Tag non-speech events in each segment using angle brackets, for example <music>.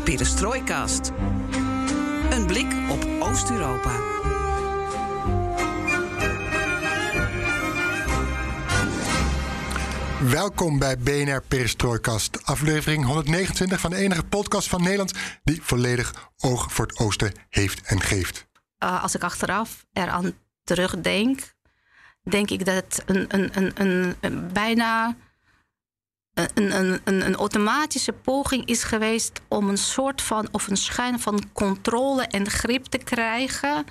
De Perestrooikast. Een blik op Oost-Europa. Welkom bij BNR Perestrooikast, aflevering 129 van de enige podcast van Nederland die volledig oog voor het oosten heeft en geeft. Uh, als ik achteraf eraan terugdenk, denk ik dat het een, een, een, een, een bijna een, een, een, een, automatische poging is geweest om een soort van of een schijn van controle en grip te krijgen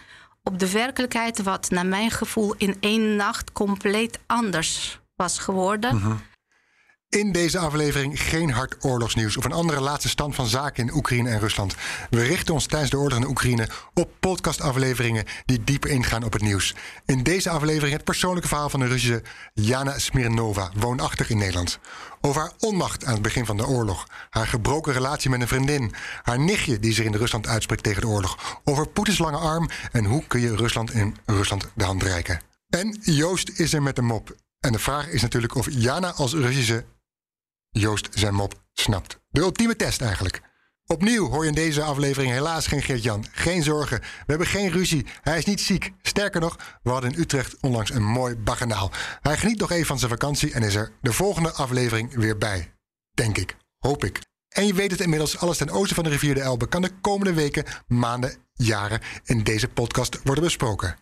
op de werkelijkheid, wat naar mijn gevoel in één nacht compleet anders was geworden. In deze aflevering geen hard oorlogsnieuws of een andere laatste stand van zaken in Oekraïne en Rusland. We richten ons tijdens de oorlog in Oekraïne op podcastafleveringen die dieper ingaan op het nieuws. In deze aflevering het persoonlijke verhaal van de Russische Jana Smirnova, woonachtig in Nederland. Over haar onmacht aan het begin van de oorlog, haar gebroken relatie met een vriendin, haar nichtje die zich in Rusland uitspreekt tegen de oorlog, over Poetins lange arm en hoe kun je Rusland in Rusland de hand reiken. En Joost is er met een mop. En de vraag is natuurlijk of Jana als Russische Joost zijn mop snapt. De ultieme test eigenlijk. Opnieuw hoor je in deze aflevering helaas geen Geert-Jan. Geen zorgen, we hebben geen ruzie. Hij is niet ziek. Sterker nog, we hadden in Utrecht onlangs een mooi baganaal. Hij geniet nog even van zijn vakantie en is er de volgende aflevering weer bij. Denk ik. Hoop ik. En je weet het inmiddels, alles ten oosten van de rivier de Elbe kan de komende weken, maanden, jaren in deze podcast worden besproken.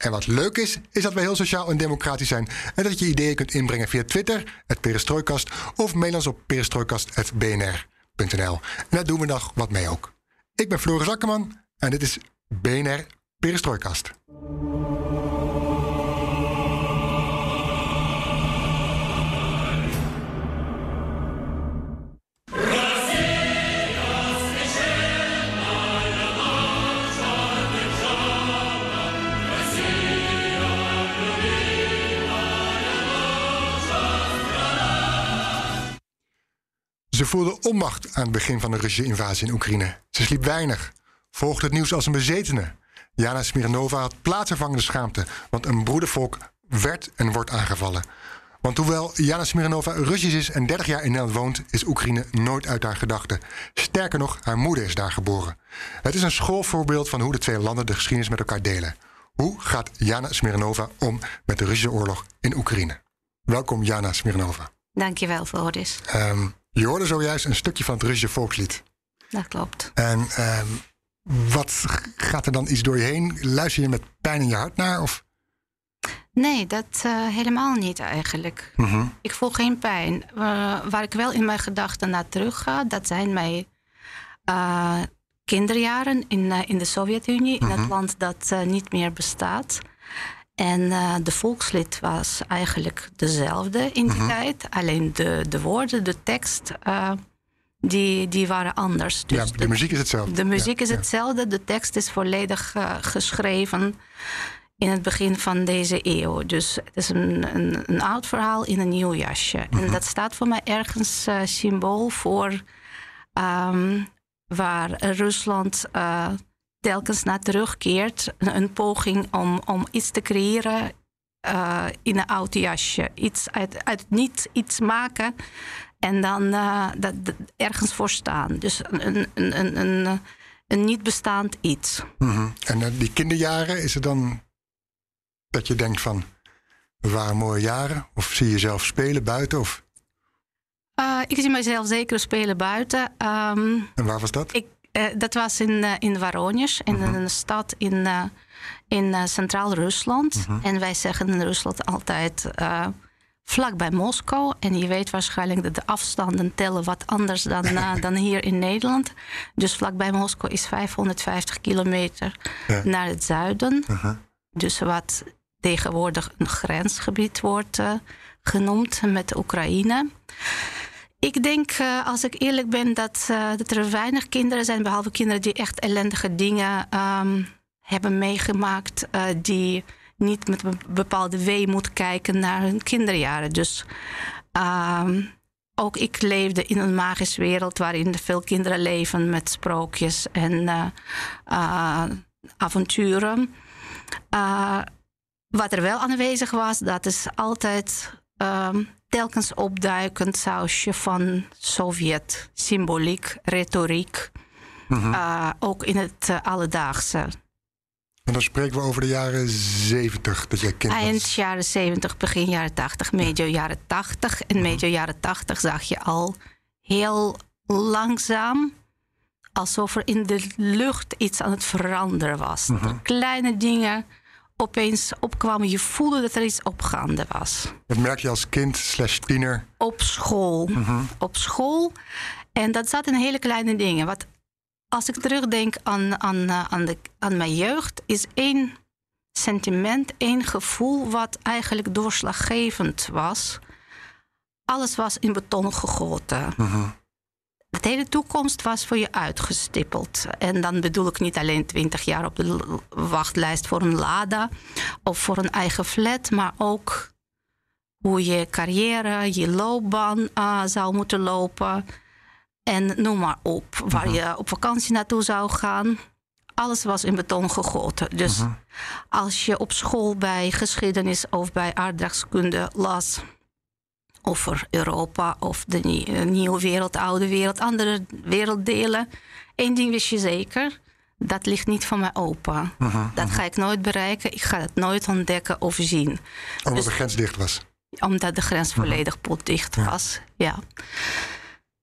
En wat leuk is, is dat we heel sociaal en democratisch zijn. En dat je ideeën kunt inbrengen via Twitter, het Perestrooikast, of mail ons op perestrooikast.bnr.nl. En daar doen we nog wat mee ook. Ik ben Floris Akkerman en dit is BNR Perestrooikast. Ze voelde onmacht aan het begin van de Russische invasie in Oekraïne. Ze sliep weinig, volgde het nieuws als een bezetene. Jana Smirnova had plaatsvervangende schaamte, want een broedervolk werd en wordt aangevallen. Want hoewel Jana Smirnova Russisch is en 30 jaar in Nederland woont, is Oekraïne nooit uit haar gedachten. Sterker nog, haar moeder is daar geboren. Het is een schoolvoorbeeld van hoe de twee landen de geschiedenis met elkaar delen. Hoe gaat Jana Smirnova om met de Russische oorlog in Oekraïne? Welkom Jana Smirnova. Dankjewel, Floris. Um, je hoorde zojuist een stukje van het Russische volkslied. Dat klopt. En um, wat gaat er dan iets door je heen? Luister je met pijn in je hart naar? Of? Nee, dat uh, helemaal niet eigenlijk. Mm -hmm. Ik voel geen pijn. Uh, waar ik wel in mijn gedachten naar terug ga, dat zijn mijn uh, kinderjaren in, in de Sovjet-Unie, mm -hmm. in het land dat niet meer bestaat. En uh, de volkslied was eigenlijk dezelfde in die -hmm. tijd. Alleen de, de woorden, de tekst, uh, die, die waren anders. Dus ja, de, de, muziek is hetzelfde. De muziek ja, is hetzelfde. De tekst is volledig uh, geschreven in het begin van deze eeuw. Dus het is een, een, een oud verhaal in een nieuw jasje. En dat staat voor mij ergens symbool voor um, waar Rusland telkens naar terugkeert. Een poging om, om iets te creëren uh, in een oud jasje. Iets uit, uit niet iets maken en dan uh, dat, dat, ergens voor staan. Dus een, een, een, een, een niet bestaand iets. Mm -hmm. En uh, die kinderjaren, is het dan dat je denkt van... we waren mooie jaren? Of zie je jezelf spelen buiten? Of... ik zie mezelf zeker spelen buiten. Um, en waar was dat? Ik, uh, dat was in, uh, in Voronezh, in -huh. een stad in, uh, in Centraal Rusland. Mhm. -huh. En wij zeggen in Rusland altijd vlak bij Moskou. En je weet waarschijnlijk dat de afstanden tellen wat anders dan, <laughs> dan hier in Nederland. Dus vlakbij Moskou is 550 kilometer ja. naar het zuiden. -huh. Dus wat tegenwoordig een grensgebied wordt genoemd met Oekraïne. Ik denk, uh, als ik eerlijk ben, dat, uh, dat er weinig kinderen zijn, behalve kinderen die echt ellendige dingen um, hebben meegemaakt, uh, die niet met een bepaalde weemoed kijken naar hun kinderjaren. Dus um, ook ik leefde in een magische wereld waarin veel kinderen leven met sprookjes en avonturen. wat er wel aanwezig was, dat is altijd um, telkens opduikend sausje van Sovjet-symboliek, retoriek. Uh, ook in het uh, alledaagse. En dan spreken we over de jaren 70 dat jij Eind jaren 70, begin jaren 80, medio jaren 80. En medio jaren 80 zag je al heel langzaam alsof er in de lucht iets aan het veranderen was. Mhm. Kleine dingen opeens opkwamen. Je voelde dat er iets opgaande was. Dat merk je als kind slash tiener. Op school. Mhm. Op school. En dat zat in hele kleine dingen. Wat, als ik terugdenk aan, aan, eh, aan, de, aan mijn jeugd, is één sentiment, één gevoel wat eigenlijk doorslaggevend was. Alles was in beton gegoten. De hele toekomst was voor je uitgestippeld. En dan bedoel ik niet alleen 20 jaar op de wachtlijst voor een Lada of voor een eigen flat, maar ook hoe je carrière, je loopbaan eh, zou moeten lopen. En noem maar op, waar je op vakantie naartoe zou gaan. Alles was in beton gegoten. Dus als je op school bij geschiedenis of bij aardrijkskunde las over Europa of de eh, nieuwe wereld, oude wereld, andere werelddelen. Eén ding wist je zeker, dat ligt niet van mij open. Dat ga ik nooit bereiken, ik ga het nooit ontdekken of zien. Omdat Dus- de grens dicht was. Omdat de grens volledig potdicht was. Ja.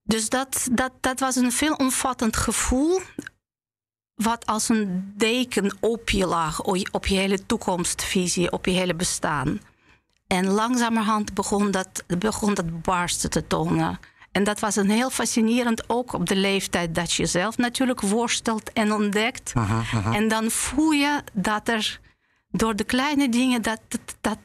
Dus dat, dat, dat was een veelomvattend gevoel. Wat als een deken op je lag, op je hele toekomstvisie, op je hele bestaan. En langzamerhand begon dat, begon dat barsten te tonen. En dat was een heel fascinerend, ook op de leeftijd dat je zelf natuurlijk worstelt en ontdekt. En dan voel je dat er door de kleine dingen dat, dat,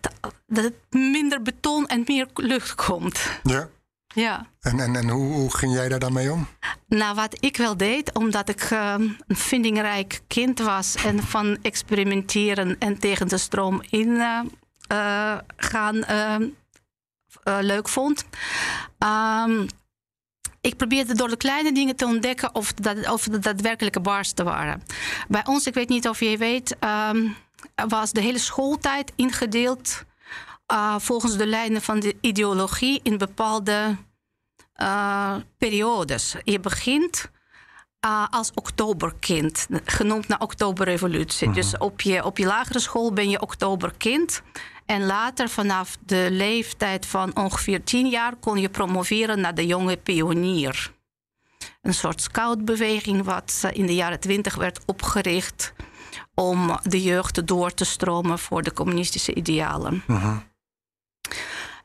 dat, minder beton en meer lucht komt. Ja. Ja. En, en, en hoe, hoe ging jij daar dan mee om? Nou, wat ik wel deed, omdat ik eh, een vindingrijk kind was en van experimenteren en tegen de stroom in eh, eh, gaan eh, eh, leuk vond. Ehm, ik probeerde door de kleine dingen te ontdekken of dat, of de daadwerkelijke barsten waren. Bij ons, ik weet niet of je weet, ehm, was de hele schooltijd ingedeeld eh, volgens de lijnen van de ideologie in bepaalde periodes. Je begint als oktoberkind, genoemd naar oktoberrevolutie. Dus op je, op je lagere school ben je oktoberkind. En later, vanaf de leeftijd van ongeveer tien jaar, kon je promoveren naar de jonge pionier. Een soort scoutbeweging wat in de jaren twintig werd opgericht om de jeugd door te stromen voor de communistische idealen.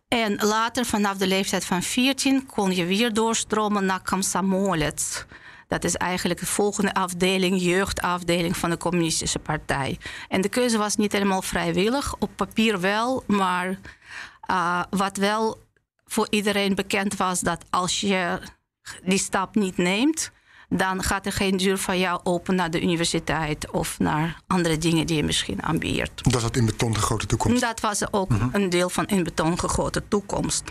En later, vanaf de leeftijd van 14, kon je weer doorstromen naar Komsomolets. Dat is eigenlijk de volgende afdeling, jeugdafdeling van de Communistische Partij. En de keuze was niet helemaal vrijwillig, op papier wel, maar uh, wat wel voor iedereen bekend was, dat als je die stap niet neemt, dan gaat er geen deur van jou open naar de universiteit of naar andere dingen die je misschien ambieert. Dat zat in beton gegoten toekomst. Dat was ook een deel van in beton gegoten toekomst.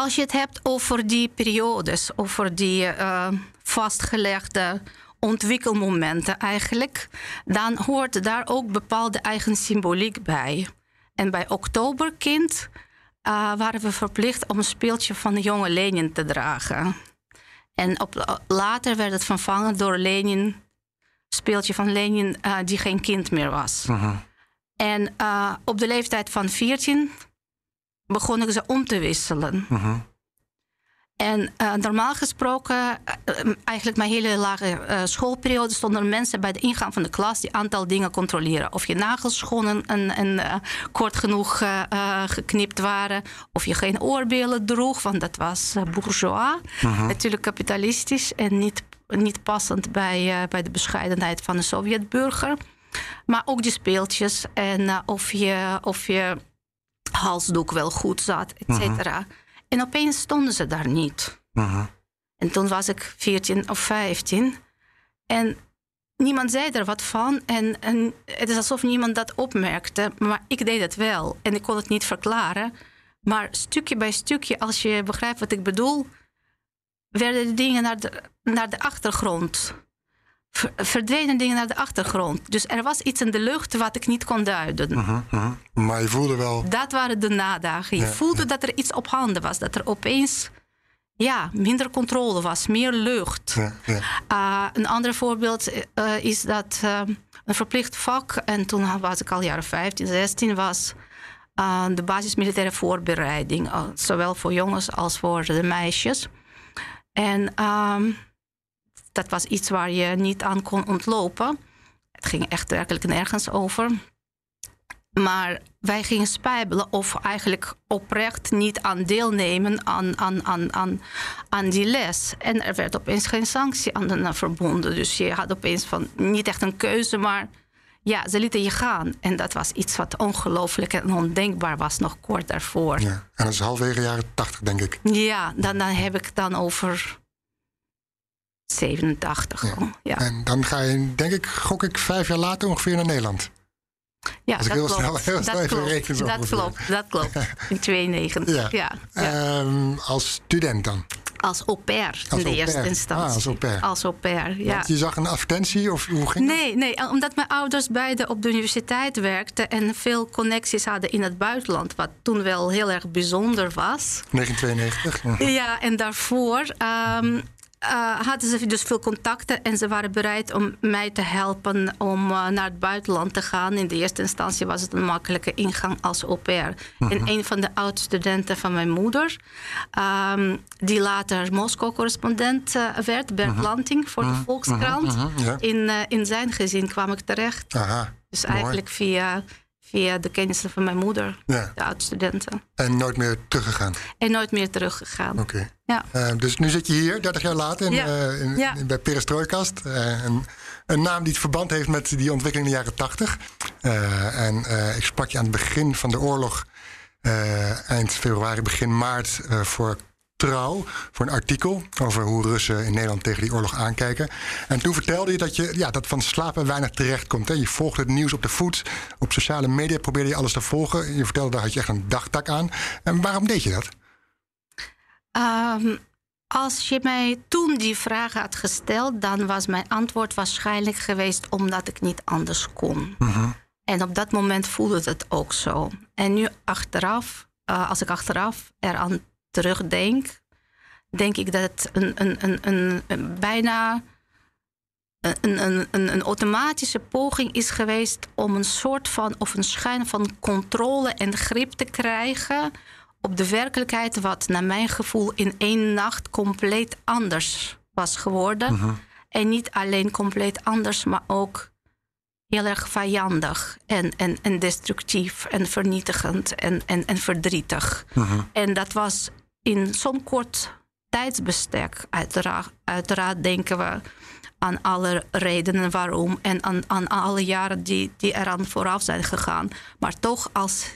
Als je het hebt over die periodes, over die uh, vastgelegde ontwikkelmomenten eigenlijk, dan hoort daar ook bepaalde eigen symboliek bij. En bij Oktoberkind uh, waren we verplicht om een speeltje van de jonge Lenin te dragen. En op, later werd het vervangen door Lenin, speeltje van Lenin uh, die geen kind meer was. Uh-huh. En op de leeftijd van 14 begonnen ze om te wisselen. Uh-huh. En uh, normaal gesproken, uh, eigenlijk mijn hele lage uh, schoolperiode, stonden mensen bij de ingang van de klas die aantal dingen controleren. Of je nagels schoon en, en kort genoeg eh, geknipt waren, of je geen oorbellen droeg, want dat was bourgeois. Uh-huh. Natuurlijk kapitalistisch en niet, niet passend bij, bij de bescheidenheid van de Sovjetburger. Maar ook die speeltjes en of, je, of je halsdoek wel goed zat, et cetera. Uh-huh. En opeens stonden ze daar niet. Uh-huh. En toen was ik 14 of 15. En niemand zei er wat van. En, en, het is alsof niemand dat opmerkte. Maar ik deed het wel. En ik kon het niet verklaren. Maar stukje bij stukje, als je begrijpt wat ik bedoel, werden de dingen naar de, naar de achtergrond. Ver, verdwenen dingen naar de achtergrond. Dus er was iets in de lucht wat ik niet kon duiden. Uh-huh, uh-huh. Maar je voelde wel. Dat waren de nadagen. Je ja, voelde ja. dat er iets op handen was. Dat er opeens ja, minder controle was, meer lucht. Ja, ja. Uh, een ander voorbeeld uh, is dat uh, een verplicht vak, en toen was ik al jaren 15, 16, was de basismilitaire voorbereiding, zowel voor jongens als voor de meisjes. En um, dat was iets waar je niet aan kon ontlopen. Het ging echt werkelijk nergens over. Maar wij gingen spijbelen of eigenlijk oprecht niet aan deelnemen aan, aan, aan, aan, aan die les. En er werd opeens geen sanctie aan verbonden. Dus je had opeens van niet echt een keuze, maar ja, ze lieten je gaan. En dat was iets wat ongelooflijk en ondenkbaar was nog kort daarvoor. Ja, en dat is halverwege jaren tachtig, denk ik. Ja, dan, dan heb ik dan over 87. Ja. ja. En dan ga je, denk ik, gok ik vijf jaar later ongeveer naar Nederland. Ja, dat heel klopt. Snel, heel snel dat, klopt. dat klopt. Dat klopt. In 92. Ja. ja, ja. Um, als student dan? Als au pair in de eerste instantie. Ah, als au pair. Als au pair, ja. Want je zag een advertentie of hoe ging nee, Nee, omdat mijn ouders beide op de universiteit werkten... en veel connecties hadden in het buitenland... wat toen wel heel erg bijzonder was. 1992? Ja, en daarvoor... Um, uh, hadden ze dus veel contacten en ze waren bereid om mij te helpen om uh, naar het buitenland te gaan. In de eerste instantie was het een makkelijke ingang als au pair. Mhm. En een van de oud-studenten van mijn moeder, um, die later Moskou-correspondent uh, werd, Bert Mhm. Lanting voor de Volkskrant. Ja. In, in zijn gezin kwam ik terecht. Dus mooi. eigenlijk via, via de kennissen van mijn moeder, Ja. de oud-studenten. En nooit meer teruggegaan. En nooit meer teruggegaan. Oké. Ja. Uh, dus nu zit je hier, 30 jaar later, in, Ja. uh, in, Ja. in- bij Perestrojkast. Uh, een, een naam die het verband heeft met die ontwikkeling in de jaren 80. Uh, en ik sprak je aan het begin van de oorlog, eind februari, begin maart, voor Trouw, voor een artikel over hoe Russen in Nederland tegen die oorlog aankijken. En toen vertelde je dat je ja, dat van slapen weinig terecht komt. Hè? Je volgde het nieuws op de voet, op sociale media probeerde je alles te volgen. Je vertelde daar had je echt een dagtak aan. En waarom deed je dat? Um, als je mij toen die vraag had gesteld, dan was mijn antwoord waarschijnlijk geweest omdat ik niet anders kon. Mm-hmm. En op dat moment voelde het ook zo. En nu achteraf, uh, als ik achteraf eraan terugdenk, denk ik dat het een, een, een, een, bijna een, een, een, een automatische poging is geweest om een soort van of een schijn van controle en grip te krijgen op de werkelijkheid, wat naar mijn gevoel in één nacht compleet anders was geworden. Mhm. En niet alleen compleet anders, maar ook heel erg vijandig en, en, en destructief en vernietigend en, en, en verdrietig. Mhm. En dat was in zo'n kort tijdsbestek. Uiteraard, uiteraard denken we aan alle redenen waarom en aan, aan alle jaren die, die eraan vooraf zijn gegaan. Maar toch als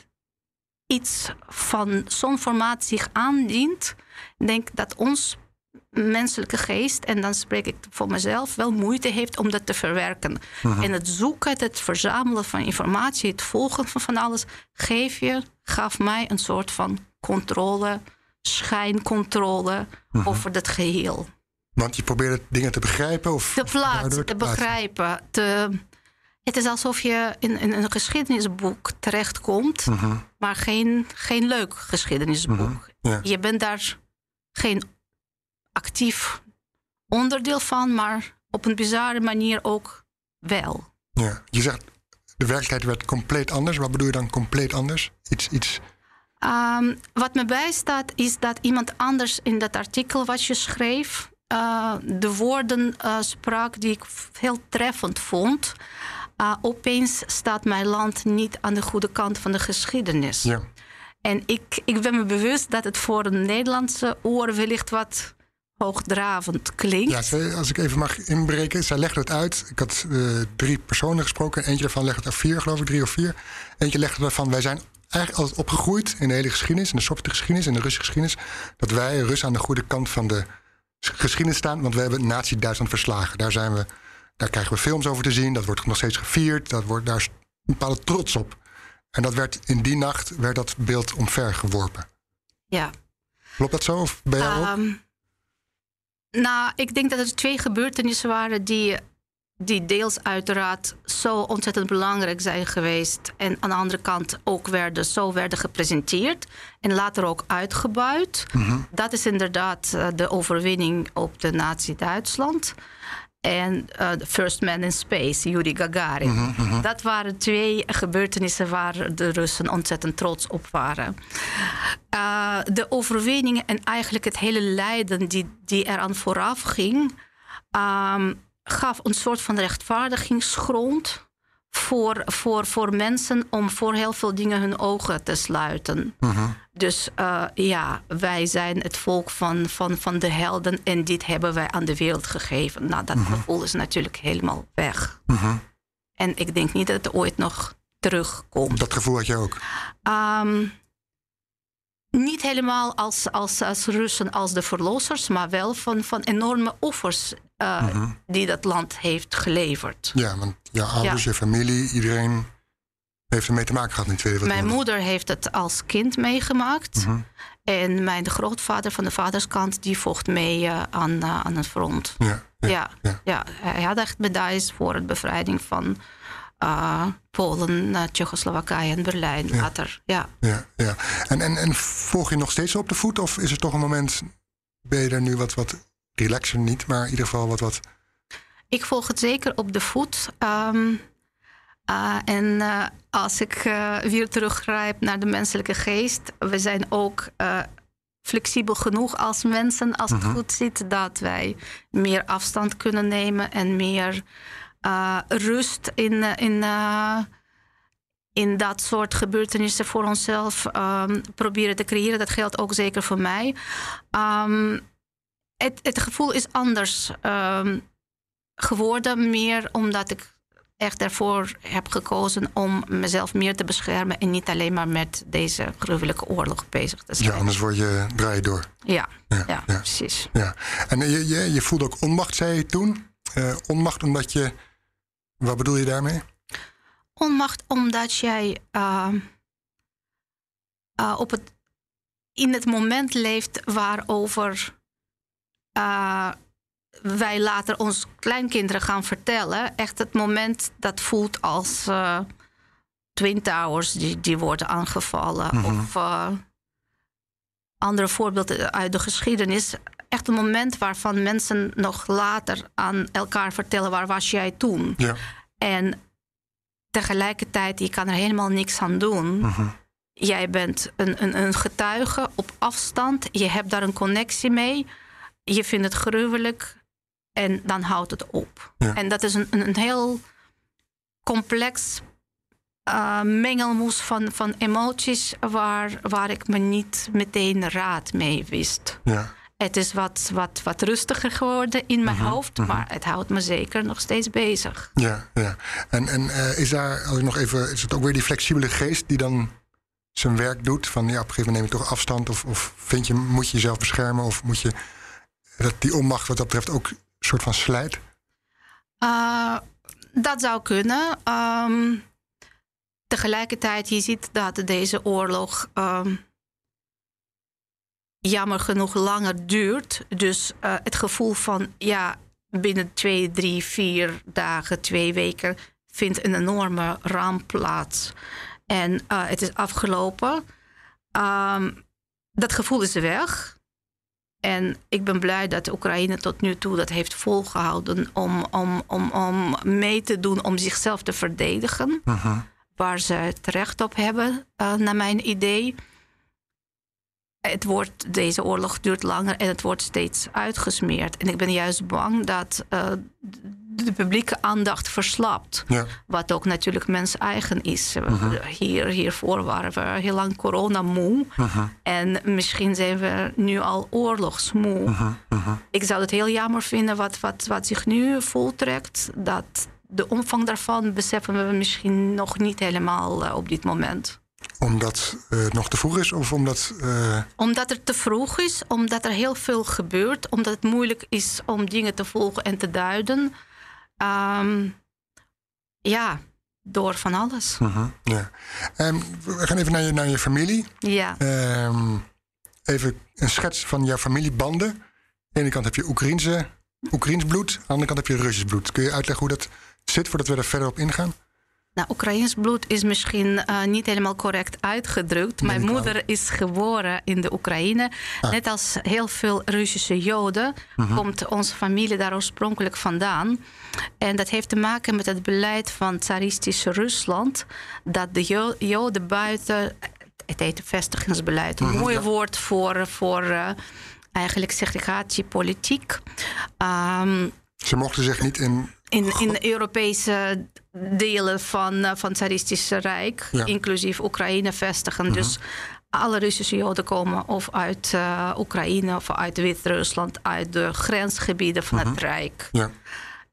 iets van zo'n formaat zich aandient, denk dat ons menselijke geest, en dan spreek ik voor mezelf, wel moeite heeft om dat te verwerken. Mhm. En het zoeken, het verzamelen van informatie, het volgen van van alles, geef je, gaf mij een soort van controle, schijncontrole Mhm. over het geheel. Want je probeerde dingen te begrijpen? Of Te begrijpen. Te... Het is alsof je in, in een geschiedenisboek terechtkomt, Mhm. maar geen, geen leuk geschiedenisboek. Mhm, ja. Je bent daar geen actief onderdeel van, maar op een bizarre manier ook wel. Ja. Je zegt, de werkelijkheid werd compleet anders. Wat bedoel je dan compleet anders? Iets, iets... Um, wat me bijstaat is dat iemand anders in dat artikel wat je schreef, uh, de woorden uh, sprak die ik heel treffend vond. Uh, opeens staat mijn land niet aan de goede kant van de geschiedenis. Ja. En ik, ik ben me bewust dat het voor een Nederlandse oor wellicht wat hoogdravend klinkt. Ja, zij, als ik even mag inbreken, zij legde het uit. Ik had uh, drie personen gesproken. Eentje daarvan legde het uit vier, geloof ik, drie of vier. Eentje legde ervan, wij zijn eigenlijk altijd opgegroeid in de hele geschiedenis, in de Sovjetgeschiedenis, in de Russische geschiedenis, dat wij Russen aan de goede kant van de geschiedenis staan, want we hebben Nazi-Duitsland verslagen. Daar zijn we, daar krijgen we films over te zien, dat wordt nog steeds gevierd, dat wordt, daar is een bepaalde trots op. En dat werd in die nacht werd dat beeld omvergeworpen. Ja. Klopt dat zo? Of bij jou ook? Um, nou, ik denk dat er twee gebeurtenissen waren die die deels uiteraard zo ontzettend belangrijk zijn geweest. En aan de andere kant ook werden, zo werden gepresenteerd. En later ook uitgebuit. Dat is inderdaad uh, de overwinning op de Nazi-Duitsland. En uh, First Man in Space, Yuri Gagarin. Dat waren twee gebeurtenissen waar de Russen ontzettend trots op waren. Uh, de overwinningen en eigenlijk het hele lijden die, die eraan vooraf ging. Um, gaf een soort van rechtvaardigingsgrond voor, voor, voor mensen om voor heel veel dingen hun ogen te sluiten. Mhm. Dus uh, ja, wij zijn het volk van, van, van de helden en dit hebben wij aan de wereld gegeven. Nou, dat gevoel is natuurlijk helemaal weg. Mhm. En ik denk niet dat het ooit nog terugkomt. Dat gevoel had je ook? Um, niet helemaal als, als, als Russen als de verlossers, maar wel van, van enorme offers uh, die dat land heeft geleverd. Ja, want je ouders, ja. je familie, iedereen heeft ermee te maken gehad in de Tweede Mijn moeder heeft het als kind meegemaakt. Mhm. En mijn grootvader van de vaderskant, die vocht mee uh, aan, uh, aan het front. Ja, ja, ja, ja. ja. hij had echt medailles voor het bevrijding van uh, Polen, Tsjechoslowakije en Berlijn later. Ja. Ja, ja. En, en, en volg je nog steeds op de voet? Of is er toch een moment, ben je er nu wat, wat relaxer niet, maar in ieder geval wat, wat... Ik volg het zeker op de voet. Um, uh, en uh, als ik uh, weer teruggrijp naar de menselijke geest, we zijn ook flexibel genoeg als mensen, als het Mhm. goed zit, dat wij meer afstand kunnen nemen en meer rust in, in, in dat soort gebeurtenissen voor onszelf um, proberen te creëren. Dat geldt ook zeker voor mij. Um, het, het, gevoel is anders um, geworden, meer omdat ik echt ervoor heb gekozen om mezelf meer te beschermen en niet alleen maar met deze gruwelijke oorlog bezig te zijn. Ja, anders word je, draai door. Ja, ja, Ja, ja, ja. precies. Ja. En je, je, je voelde ook onmacht, zei je toen. Uh, onmacht omdat je. Wat bedoel je daarmee? Onmacht omdat jij uh, uh, op het, in het moment leeft waarover uh, wij later ons kleinkinderen gaan vertellen. Echt het moment dat voelt als uh, Twin Towers die, die worden aangevallen. Mhm. Of uh, andere voorbeelden uit de geschiedenis. Echt een moment waarvan mensen nog later aan elkaar vertellen... waar was jij toen? Ja. En tegelijkertijd, je kan er helemaal niks aan doen. Mhm. Jij bent een, een, een getuige op afstand. Je hebt daar een connectie mee. Je vindt het gruwelijk. En dan houdt het op. Ja. En dat is een, een, een heel complex uh, mengelmoes van, van emoties... Waar, waar ik me niet meteen raad mee wist. Ja. Het is wat, wat, wat rustiger geworden in mijn Mhm, hoofd... mhm. maar het houdt me zeker nog steeds bezig. Ja, ja. En, en uh, is daar, als ik nog even, is het ook weer die flexibele geest die dan zijn werk doet? Van ja, op een gegeven moment neem je toch afstand? Of, of vind je, moet je jezelf beschermen? Of moet je dat die onmacht wat dat betreft ook een soort van slijt? Uh, dat zou kunnen. Um, tegelijkertijd, je ziet dat deze oorlog um, jammer genoeg langer duurt. Dus uh, het gevoel van ja, binnen twee, drie, vier dagen, twee weken vindt een enorme ramp plaats. En uh, het is afgelopen. Um, dat gevoel is weg. En ik ben blij dat Oekraïne tot nu toe dat heeft volgehouden om, om, om, om mee te doen om zichzelf te verdedigen. Waar ze het recht op hebben, uh, naar mijn idee. Het wordt, deze oorlog duurt langer en het wordt steeds uitgesmeerd. En ik ben juist bang dat uh, de publieke aandacht verslapt. Ja. Wat ook natuurlijk mens eigen is. Uh -huh. Hier, hiervoor waren we heel lang corona moe. Uh -huh. En misschien zijn we nu al oorlogsmoe. Uh -huh. Ik zou het heel jammer vinden wat, wat, wat zich nu voltrekt. Dat de omvang daarvan beseffen we misschien nog niet helemaal uh, op dit moment omdat uh, het nog te vroeg is of omdat. Uh... Omdat het te vroeg is, omdat er heel veel gebeurt, omdat het moeilijk is om dingen te volgen en te duiden. Um, ja, door van alles. -huh, ja. um, we gaan even naar je, naar je familie. Ja. Um, even een schets van jouw familiebanden. Aan de ene kant heb je Oekraïnse Oekraïns bloed. Aan de andere kant heb je Russisch bloed. Kun je uitleggen hoe dat zit voordat we er verder op ingaan? Nou, Oekraïns bloed is misschien uh, niet helemaal correct uitgedrukt. Mijn moeder is geboren in de Oekraïne. Ah. Net als heel veel Russische Joden komt onze familie daar oorspronkelijk vandaan. En dat heeft te maken met het beleid van tsaristische Rusland. Dat de Jo- Joden buiten. Het heet vestigingsbeleid. Een mooi woord voor, voor eh, eigenlijk segregatiepolitiek. Ehm, Ze mochten zich niet in. In, in de Europese delen van, eh, van het Tsaristische Rijk, Ja. inclusief Oekraïne, vestigen. Dus alle Russische Joden komen of uit eh, Oekraïne of uit Wit-Rusland, uit de grensgebieden van het Rijk. Ja.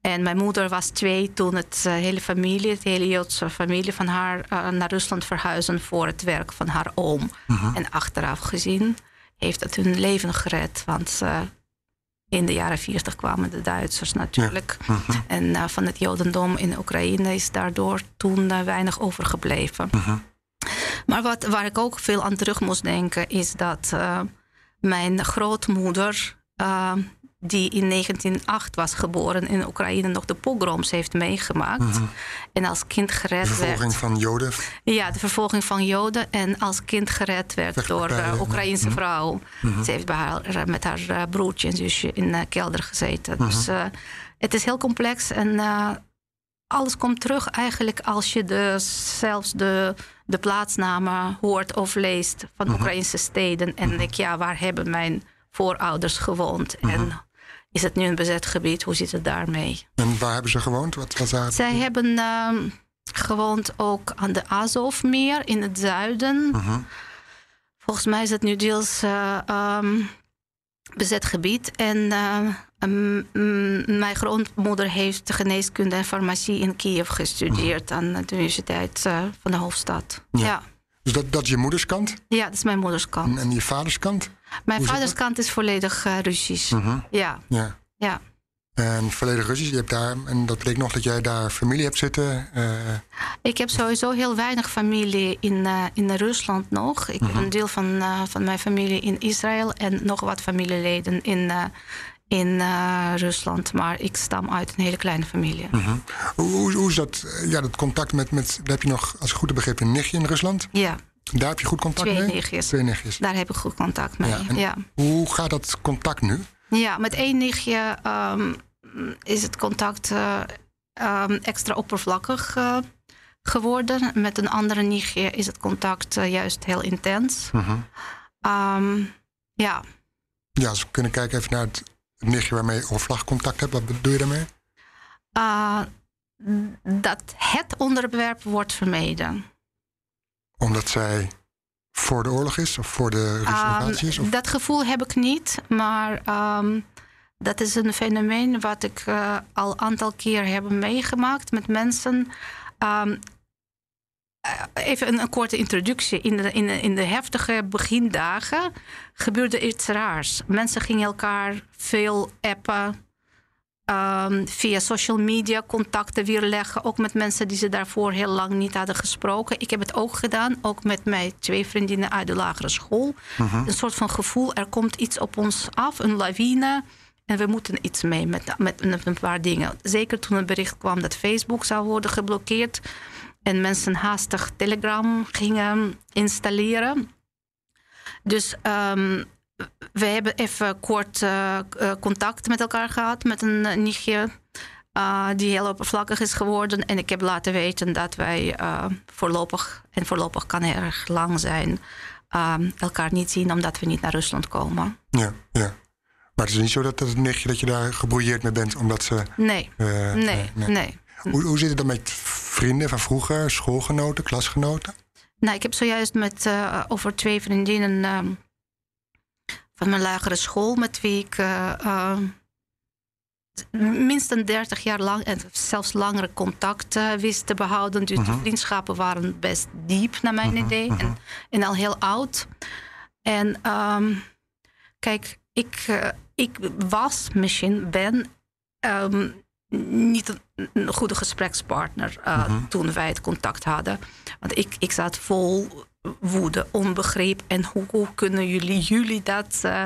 En mijn moeder was twee toen het eh, hele familie, de hele Joodse familie van haar naar Rusland verhuizen voor het werk van haar oom. En achteraf gezien heeft het hun leven gered, want in de jaren 40 kwamen de Duitsers natuurlijk. En eh, van het Jodendom in Oekraïne is daardoor toen eh, weinig overgebleven. Maar wat, waar ik ook veel aan terug moest denken, is dat eh, mijn grootmoeder, die in 1908 was geboren in Oekraïne, nog de pogroms heeft meegemaakt. En als kind De gered vervolging werd. van Joden. Ja, de vervolging van Joden. En als kind gered werd door Wegpartijen, uh, Oekraïnse vrouw. Ze heeft bij haar, met haar broertje en zusje in de kelder gezeten. Dus uh, het is heel complex. En uh, alles komt terug eigenlijk als je de, zelfs de, de plaatsnamen hoort of leest van Oekraïnse steden. En denk, ja, waar hebben mijn voorouders gewoond? En is het nu een bezet gebied? Hoe zit het daarmee? En waar hebben ze gewoond? Wat, wat daar... Zij hebben uh, gewoond ook aan de Azovmeer in het zuiden. Uh -huh. Volgens mij is het nu deels um, bezet gebied. En um, mijn grootmoeder heeft geneeskunde en farmacie in Kiev gestudeerd -huh. aan de Universiteit uh, van de hoofdstad. Ja. ja. Dus dat, dat is je moederskant? Ja, dat is mijn moederskant. En, en je vaderskant? Mijn vaderskant is volledig uh, Russisch. Uh -huh. Ja. ja. ja. En volledig Russisch. Je hebt daar, en dat bleek nog dat jij daar familie hebt zitten. Uh... Ik heb sowieso heel weinig familie in, uh, in Rusland nog. Ik -huh. heb een deel van, van mijn familie in Israël en nog wat familieleden in, in Rusland. Maar ik stam uit een hele kleine familie. -huh. Hoe, hoe, hoe, is dat? Ja, dat contact met, met. Heb je nog, als ik goed heb begrepen, een nichtje in Rusland? Ja. Daar heb je goed contact Twee mee? Nichtjes. Twee nichtjes. Daar heb ik goed contact mee. Ja, ja. Hoe gaat dat contact nu? Ja, met één nichtje um, is het contact uh, um, extra oppervlakkig uh, geworden. Met een andere nichtje is het contact uh, juist heel intens. -huh. um, ja. Ja, als we kunnen kijken even naar het nichtje waarmee je oppervlakkig hebt. Wat bedoel je daarmee? dat het onderwerp wordt vermeden. Omdat zij voor de oorlog is of voor de Russische invasie is? Of? Dat gevoel heb ik niet, maar um, dat is een fenomeen wat ik uh, al een aantal keer heb meegemaakt met mensen. Um, even een, een, korte introductie. In de, in, de, in de heftige begindagen gebeurde iets raars. Mensen gingen elkaar veel appen. Um, via social media contacten weer leggen. Ook met mensen die ze daarvoor heel lang niet hadden gesproken. Ik heb het ook gedaan. Ook met mijn twee vriendinnen uit de lagere school. Uh -huh. Een soort van gevoel, er komt iets op ons af. Een lawine. En we moeten iets mee met, met, een paar dingen. Zeker toen het bericht kwam dat Facebook zou worden geblokkeerd. En mensen haastig Telegram gingen installeren. Dus um, we hebben even kort uh, contact met elkaar gehad met een uh, nichtje. Uh, die heel oppervlakkig is geworden. En ik heb laten weten dat wij voorlopig, en voorlopig kan erg lang zijn, elkaar niet zien omdat we niet naar Rusland komen. Ja, ja. Maar het is niet zo dat het nichtje dat je daar gebrouilleerd mee bent omdat ze. Nee. nee, nee. nee. Hoe, hoe zit het dan met vrienden van vroeger, schoolgenoten, klasgenoten? Nou, ik heb zojuist met uh, over twee vriendinnen uh, van mijn lagere school, met wie ik uh, minstens 30 jaar lang en zelfs langere contact wist te behouden. Dus -huh. de vriendschappen waren best diep, naar mijn Mhm, -huh, idee, en, en, al heel oud. En um, kijk, ik, ik was, misschien ben. Um, niet een goede gesprekspartner uh, uh -huh. toen wij het contact hadden. Want ik, ik zat vol woede, onbegrip. En hoe, hoe kunnen jullie, jullie dat uh,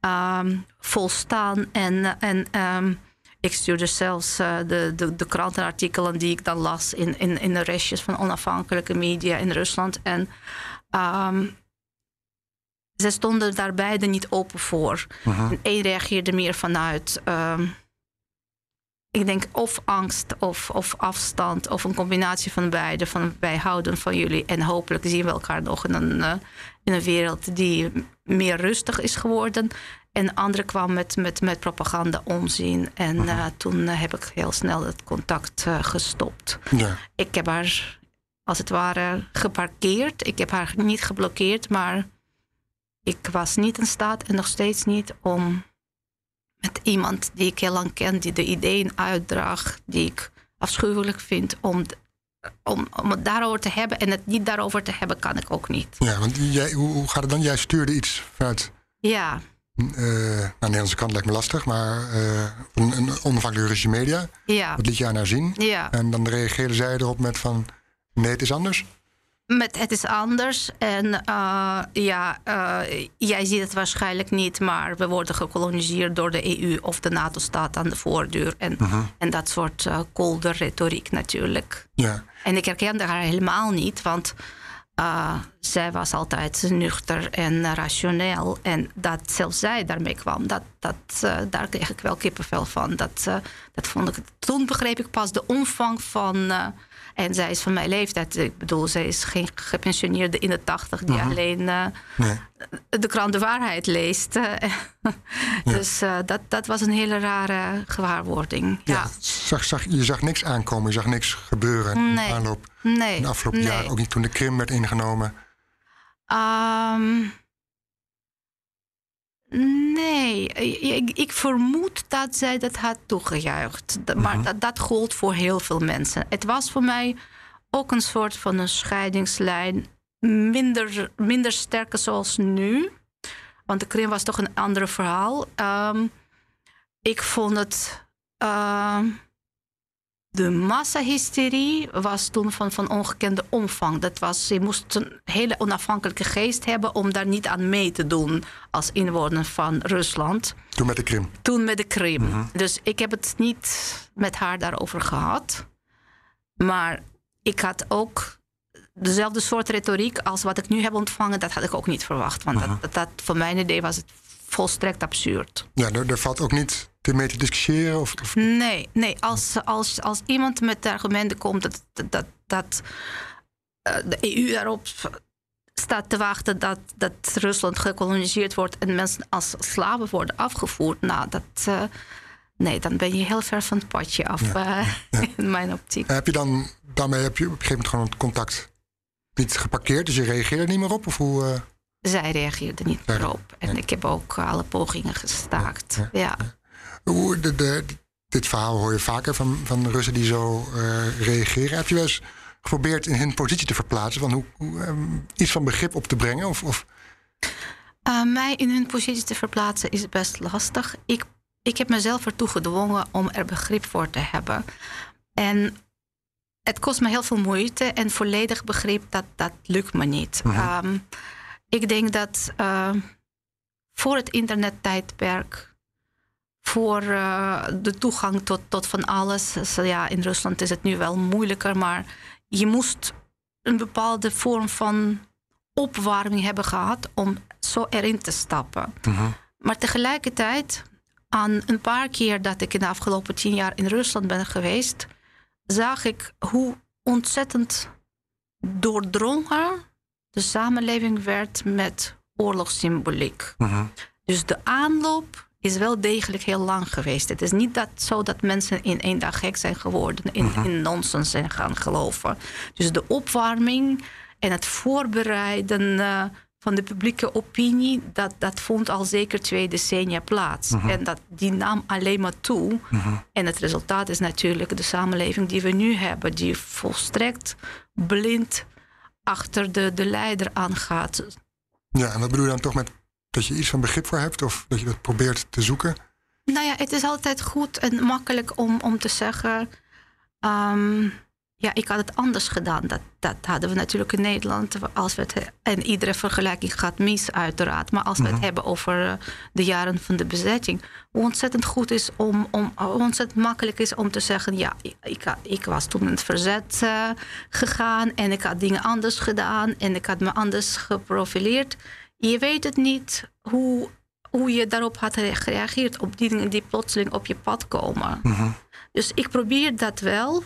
ehm, volstaan. En, en ehm, ik stuurde zelfs uh, de, de, de krantenartikelen die ik dan las in, in, in de restjes van onafhankelijke media in Rusland. En um, ze stonden daar beide niet open voor. Eén reageerde meer vanuit ik denk of angst of, of afstand of een combinatie van beide. Van wij houden van jullie en hopelijk zien we elkaar nog in een, uh, in een wereld die meer rustig is geworden. En de andere kwam met, met, met propaganda onzin. En uh, toen uh, heb ik heel snel het contact gestopt. Ja. Ik heb haar als het ware geparkeerd. Ik heb haar niet geblokkeerd, maar ik was niet in staat en nog steeds niet om met iemand die ik heel lang ken, die de ideeën uitdraagt, die ik afschuwelijk vind om, om, om het daarover te hebben. En het niet daarover te hebben, kan ik ook niet. Ja, want jij, hoe, hoe gaat het dan? Jij stuurde iets vanuit. Ja. Uh, de Nederlandse kant lijkt me lastig, maar uh, een, een onafhankelijke media. Ja. Wat liet je aan haar zien? Ja. En dan reageerde zij erop met van, nee, het is anders? Met het is anders. En uh, ja, uh, jij ziet het waarschijnlijk niet, maar we worden gekoloniseerd door de EU of de NATO staat aan de voordeur. En, uh -huh. en dat soort uh, kolde retoriek natuurlijk. Ja. En ik herkende haar helemaal niet, want zij was altijd nuchter en rationeel. En dat zelfs zij daarmee kwam, dat, dat, daar kreeg ik wel kippenvel van. Dat, dat vond ik, toen begreep ik pas de omvang van en zij is van mijn leeftijd. Ik bedoel, zij is geen gepensioneerde in de tachtig die uh-huh. alleen uh, nee. de krant de waarheid leest. <laughs> ja. Dus uh, dat, dat was een hele rare gewaarwording. Ja. ja. Zag, zag, je zag niks aankomen, je zag niks gebeuren nee. in de aanloop. Nee. In de afgelopen nee. jaren, ook niet toen de Krim werd ingenomen. Um, Nee, ik, ik, vermoed dat zij dat had toegejuicht. Maar uh-huh. dat, dat gold voor heel veel mensen. Het was voor mij ook een soort van een scheidingslijn. Minder, minder sterk zoals nu. Want de Krim was toch een ander verhaal. Um, ik vond het. Uh, de massahysterie was toen van, van ongekende omvang. Dat was, je moest een hele onafhankelijke geest hebben om daar niet aan mee te doen als inwoner van Rusland. Toen met de Krim? Toen met de Krim. -huh. Dus ik heb het niet met haar daarover gehad. Maar ik had ook dezelfde soort retoriek als wat ik nu heb ontvangen. Dat had ik ook niet verwacht. Want dat, dat, voor mijn idee was het volstrekt absurd. Ja, er, er valt ook niet mee te discussiëren? Of, of... Nee, nee. Als, als, als iemand met de argumenten komt dat, dat, dat uh, de EU daarop staat te wachten dat, dat Rusland gekoloniseerd wordt en mensen als slaven worden afgevoerd, nou, dat. Uh, nee, dan ben je heel ver van het padje af, ja. uh, ja. <laughs> in mijn optiek. Heb je dan, daarmee heb je op een gegeven moment gewoon het contact niet geparkeerd, dus je reageerde niet meer op? Of hoe, Zij reageerde niet meer op. En ik heb ook alle pogingen gestaakt. ja. Hoe, de, de, dit verhaal hoor je vaker van, van Russen die zo uh, reageren. Heb je wel eens geprobeerd in hun positie te verplaatsen? Van hoe, hoe um, iets van begrip op te brengen? Of, of... Uh, mij in hun positie te verplaatsen is best lastig. Ik, ik heb mezelf ertoe gedwongen om er begrip voor te hebben. En het kost me heel veel moeite en volledig begrip, dat, dat lukt me niet. Uh-huh. Um, ik denk dat uh, voor het internettijdperk voor uh, de toegang tot, tot van alles. Dus, ja, in Rusland is het nu wel moeilijker, maar je moest een bepaalde vorm van opwarming hebben gehad om zo erin te stappen. Uh-huh. Maar tegelijkertijd, aan een paar keer dat ik in de afgelopen tien jaar in Rusland ben geweest, zag ik hoe ontzettend doordrongen de samenleving werd met oorlogssymboliek. Uh-huh. Dus de aanloop is wel degelijk heel lang geweest. Het is niet dat, zo dat mensen in één dag gek zijn geworden, in, in nonsens zijn gaan geloven. Dus de opwarming en het voorbereiden uh, van de publieke opinie, dat, dat vond al zeker twee decennia plaats. Uh-huh. En dat, die nam alleen maar toe. Uh-huh. En het resultaat is natuurlijk de samenleving die we nu hebben, die volstrekt blind achter de, de leider aangaat. Ja, en wat bedoel je dan toch met dat je iets van begrip voor hebt of dat je dat probeert te zoeken? Nou ja, het is altijd goed en makkelijk om, om te zeggen. Um, ja, ik had het anders gedaan. Dat, dat hadden we natuurlijk in Nederland. Als we het, en iedere vergelijking gaat mis, uiteraard. Maar als we het hebben over eh, de jaren van de bezetting. Hoe ontzettend goed is om, om ontzettend makkelijk is om te zeggen: ja, ik, ik was toen in het verzet uh, gegaan en ik had dingen anders gedaan en ik had me anders geprofileerd. Je weet het niet hoe, hoe je daarop had gereageerd, op die dingen die plotseling op je pad komen. Dus ik probeer dat wel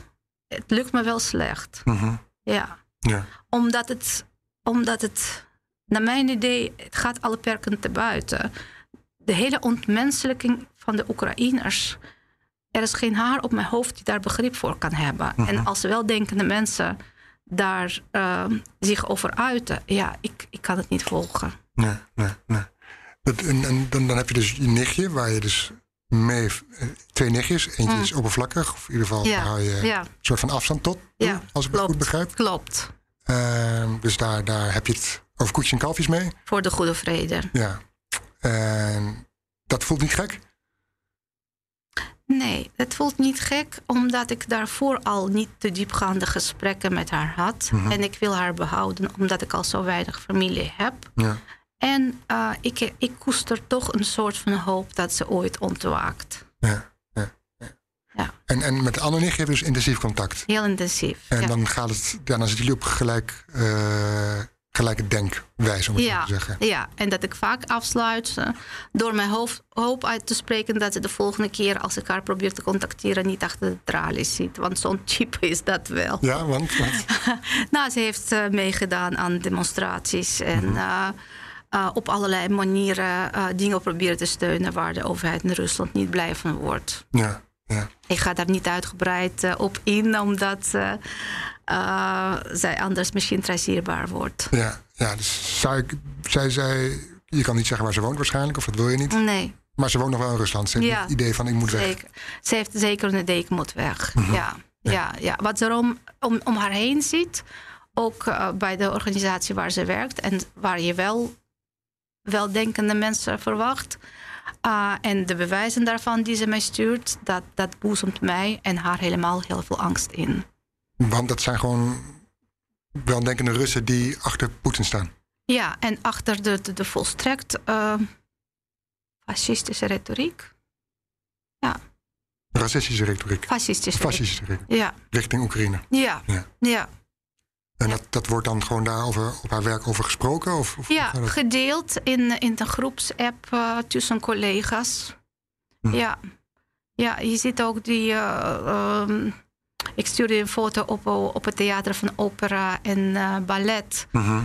het lukt me wel slecht. Mhm. Ja. Ja. Omdat het, omdat het, naar mijn idee, het gaat alle perken te buiten. De hele ontmenselijking van de Oekraïners. Er is geen haar op mijn hoofd die daar begrip voor kan hebben. Mhm. En als weldenkende mensen daar uh, zich over uiten, ja, ik, ik kan het niet volgen. Nee, nee, nee. Dat, en, en dan, dan heb je dus je nichtje, waar je dus mee eh, twee nichtjes. Eentje Mm. is oppervlakkig, of in ieder geval Ja, hou je ja. een soort van afstand tot, Ja, als ik het klopt. goed begrijp. Klopt. Ehm, dus daar, daar heb je het over koetjes en kalfjes mee. Voor de goede vrede. Ja. En dat voelt niet gek? Nee, het voelt niet gek, omdat ik daarvoor al niet te diepgaande gesprekken met haar had. Mhm. En ik wil haar behouden, omdat ik al zo weinig familie heb. Ja. En eh, ik, ik koester toch een soort van hoop dat ze ooit ontwaakt. ja, ja, ja. Ja. En, en met nichtje heb je dus intensief contact. Heel intensief. En ja. dan gaat het, ja, dan zitten jullie op gelijk, eh, gelijke denkwijze, om het zo te zeggen. ja, en dat ik vaak afsluit eh, door mijn hoofd, hoop uit te spreken dat ze de volgende keer als ik haar probeer te contacteren niet achter de tralies zit. Want zo'n type is dat wel. Ja, want, want <laughs> Nou, ze heeft meegedaan aan demonstraties en Mhm. Eh, op allerlei manieren eh, dingen proberen te steunen waar de overheid in Rusland niet blij van wordt. ja, ja. Ik ga daar niet uitgebreid eh, op in, omdat zij anders misschien traceerbaar wordt. Ja, ja dus zou ik, zij zei, je kan niet zeggen waar ze woont waarschijnlijk, of dat wil je niet. Nee, Maar ze woont nog wel in Rusland. Ze heeft Ja, het idee van ik moet weg. zeker. Ze heeft zeker een idee, ik moet weg. Mhm. Ja, ja, ja. Wat ze om, om, om haar heen ziet, ook bij de organisatie waar ze werkt en waar je wel weldenkende mensen verwacht. Ah, en de bewijzen daarvan die ze mij stuurt, dat, dat boezemt mij en haar helemaal heel veel angst in. Want dat zijn gewoon weldenkende Russen die achter Poetin staan. Ja, en achter de, de, de volstrekt eh, fascistische retoriek. Racistische retoriek. Fascistische. Fascistische retoriek. Ja, Richting Oekraïne. ja, Ja. ja. En dat, dat wordt dan gewoon daarover op haar werk over gesproken? Of, of Ja, dat? gedeeld in, in de groepsapp eh, tussen collega's. Hm. Ja. ja, je ziet ook die. eh, ehm, ik stuurde een foto op, op het theater van opera en eh, ballet. Mhm.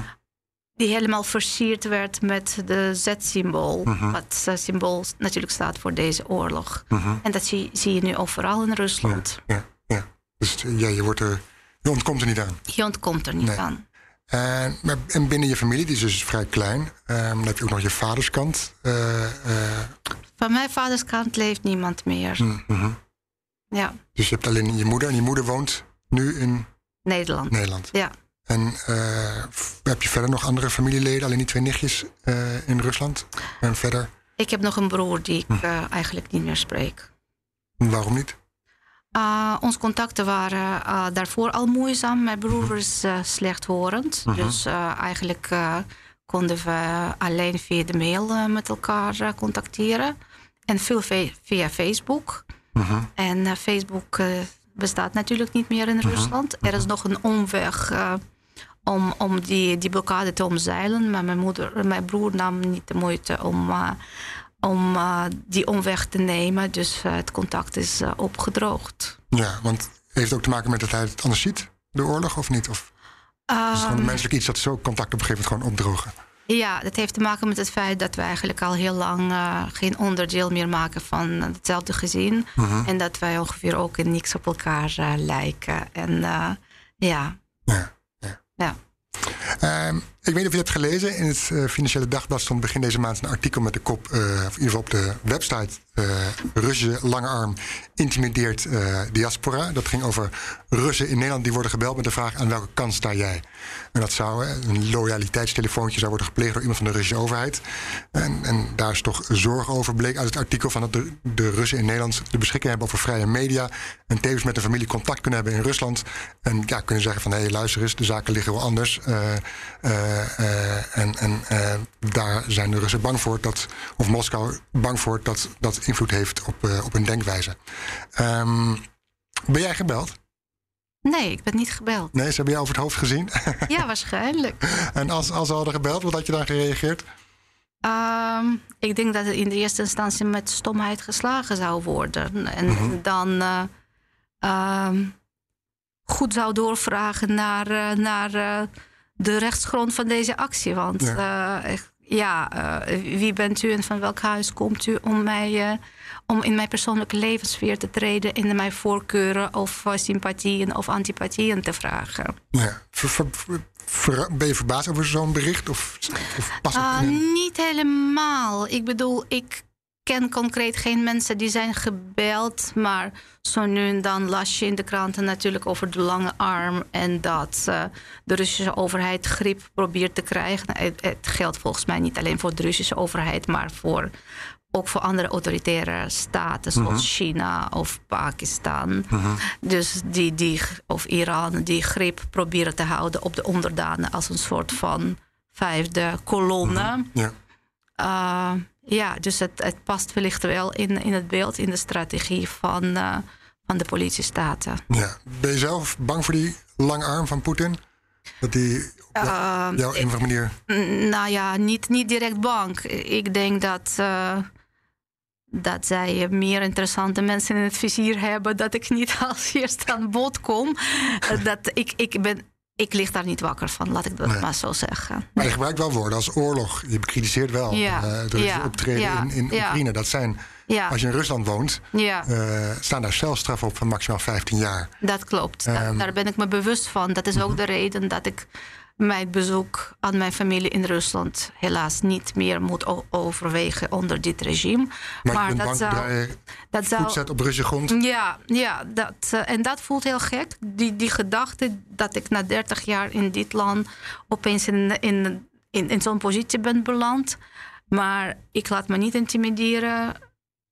Die helemaal versierd werd met de Z-symbool. Mhm. Wat eh, symbool natuurlijk staat voor deze oorlog. Mhm. En dat zie, zie je nu overal in Rusland. Ja, ja. Dus ja, je, wordt er, je ontkomt er niet aan. Je ontkomt er niet Nee. aan. En, maar, en binnen je familie, die is dus vrij klein. ehm, dan heb je ook nog je vaderskant. Eh, eh, Van mijn vaders kant leeft niemand meer. mm, mhm. Ja, Dus je hebt alleen je moeder. En je moeder woont nu in Nederland. Nederland. Ja. En eh, heb je verder nog andere familieleden? Alleen die twee nichtjes in Rusland? En verder, Ik heb nog een broer die Hm. ik eh, eigenlijk niet meer spreek. waarom niet? Uh, onze contacten waren eh, daarvoor al moeizaam. Mijn broer is eh, slechthorend. Mhm. Dus eh, eigenlijk eh, konden we alleen via de mail met elkaar contacteren. En veel ve- via Facebook. Mhm. En Facebook bestaat natuurlijk niet meer in Rusland. Er is nog een omweg om, om die, die blokkade te omzeilen. Maar mijn, moeder, mijn broer nam niet de moeite om, om eh, die omweg te nemen. Dus eh, het contact is eh, opgedroogd. Ja, want heeft het ook te maken met dat hij het anders ziet? De oorlog of niet? Of is het Ehm, menselijk iets dat zo contact op een gegeven moment gewoon opdrogen? ja, dat heeft te maken met het feit dat we eigenlijk al heel lang geen onderdeel meer maken van hetzelfde gezin. Mhm. En dat wij ongeveer ook in niks op elkaar lijken. En ja, Ja, ja. ja. Ehm, Ik weet niet of je hebt gelezen. In het uh, Financiële Dagblad stond begin deze maand een artikel met de kop, uh, in ieder geval op de website, uh, Russische lange arm intimideert diaspora. Dat ging over Russen in Nederland die worden gebeld met de vraag aan welke kant sta jij? En dat zou een loyaliteitstelefoontje zou worden gepleegd door iemand van de Russische overheid. En, en daar is toch zorg over, bleek uit het artikel van dat de, de Russen in Nederland de beschikking hebben over vrije media. En tevens met de familie contact kunnen hebben in Rusland. En ja, kunnen zeggen van hé, hey, luister eens, de zaken liggen wel anders. Uh, en en uh, daar zijn de Russen bang voor dat, of Moskou bang voor dat dat invloed heeft op, op hun denkwijze. Um, ben jij gebeld? Nee, ik ben niet gebeld. Nee, ze hebben jou over het hoofd gezien? <laughs> Ja, waarschijnlijk. en als, als ze hadden gebeld, wat had je dan gereageerd? Um, ik denk dat het in de eerste instantie met stomheid geslagen zou worden. En mm -hmm. dan um, goed zou doorvragen naar, naar de rechtsgrond van deze actie. Want ja, uh, ja uh, wie bent u en van welk huis komt u om mij. Uh, om in mijn persoonlijke levenssfeer te treden en mijn voorkeuren of sympathieën of antipathieën te vragen. Ja. Ver, ver, ver, ben je verbaasd over zo'n bericht? Of, of past het in? Niet helemaal. Ik bedoel, ik ken concreet geen mensen die zijn gebeld. Maar zo nu en dan las je in de kranten natuurlijk over de lange arm. En dat uh, de Russische overheid grip probeert te krijgen. Het, het, geldt volgens mij niet alleen voor de Russische overheid, maar voor, ook voor andere autoritaire staten, zoals uh -huh. China of Pakistan. Uh -huh. Dus die, die, of Iran, die grip proberen te houden op de onderdanen als een soort van vijfde kolonne. Ja. Ja, dus het, het, past wellicht wel in, in het beeld, in de strategie van, uh, van de politiestaten. Ja. Ben je zelf bang voor die lange arm van Poetin? Dat die op uh, jouw een of manier. Nou ja, niet, niet direct bang. Ik denk dat, uh, dat zij meer interessante mensen in het vizier hebben. Dat ik niet <laughs> als eerste aan bod kom. dat ik, ik ben ik lig daar niet wakker van, laat ik dat nee. maar zo zeggen. Maar je gebruikt wel woorden als oorlog. Je bekritiseert wel ja. uh, het ja. optreden ja. in, in. Oekraïne. Dat zijn, als je in Rusland woont, uh, staan daar celstraffen op van maximaal 15 jaar. Dat klopt. Um, da daar ben ik me bewust van. Dat is ook mm -hmm. de reden dat ik mijn bezoek aan mijn familie in Rusland helaas niet meer moet overwegen onder dit regime. Maar, maar dat, zou, dat zou. Zet op Russische grond? Ja, ja dat, uh, en dat voelt heel gek. Die, die gedachte dat ik na 30 jaar in dit land opeens in, in, in, in zo'n positie ben beland. Maar ik laat me niet intimideren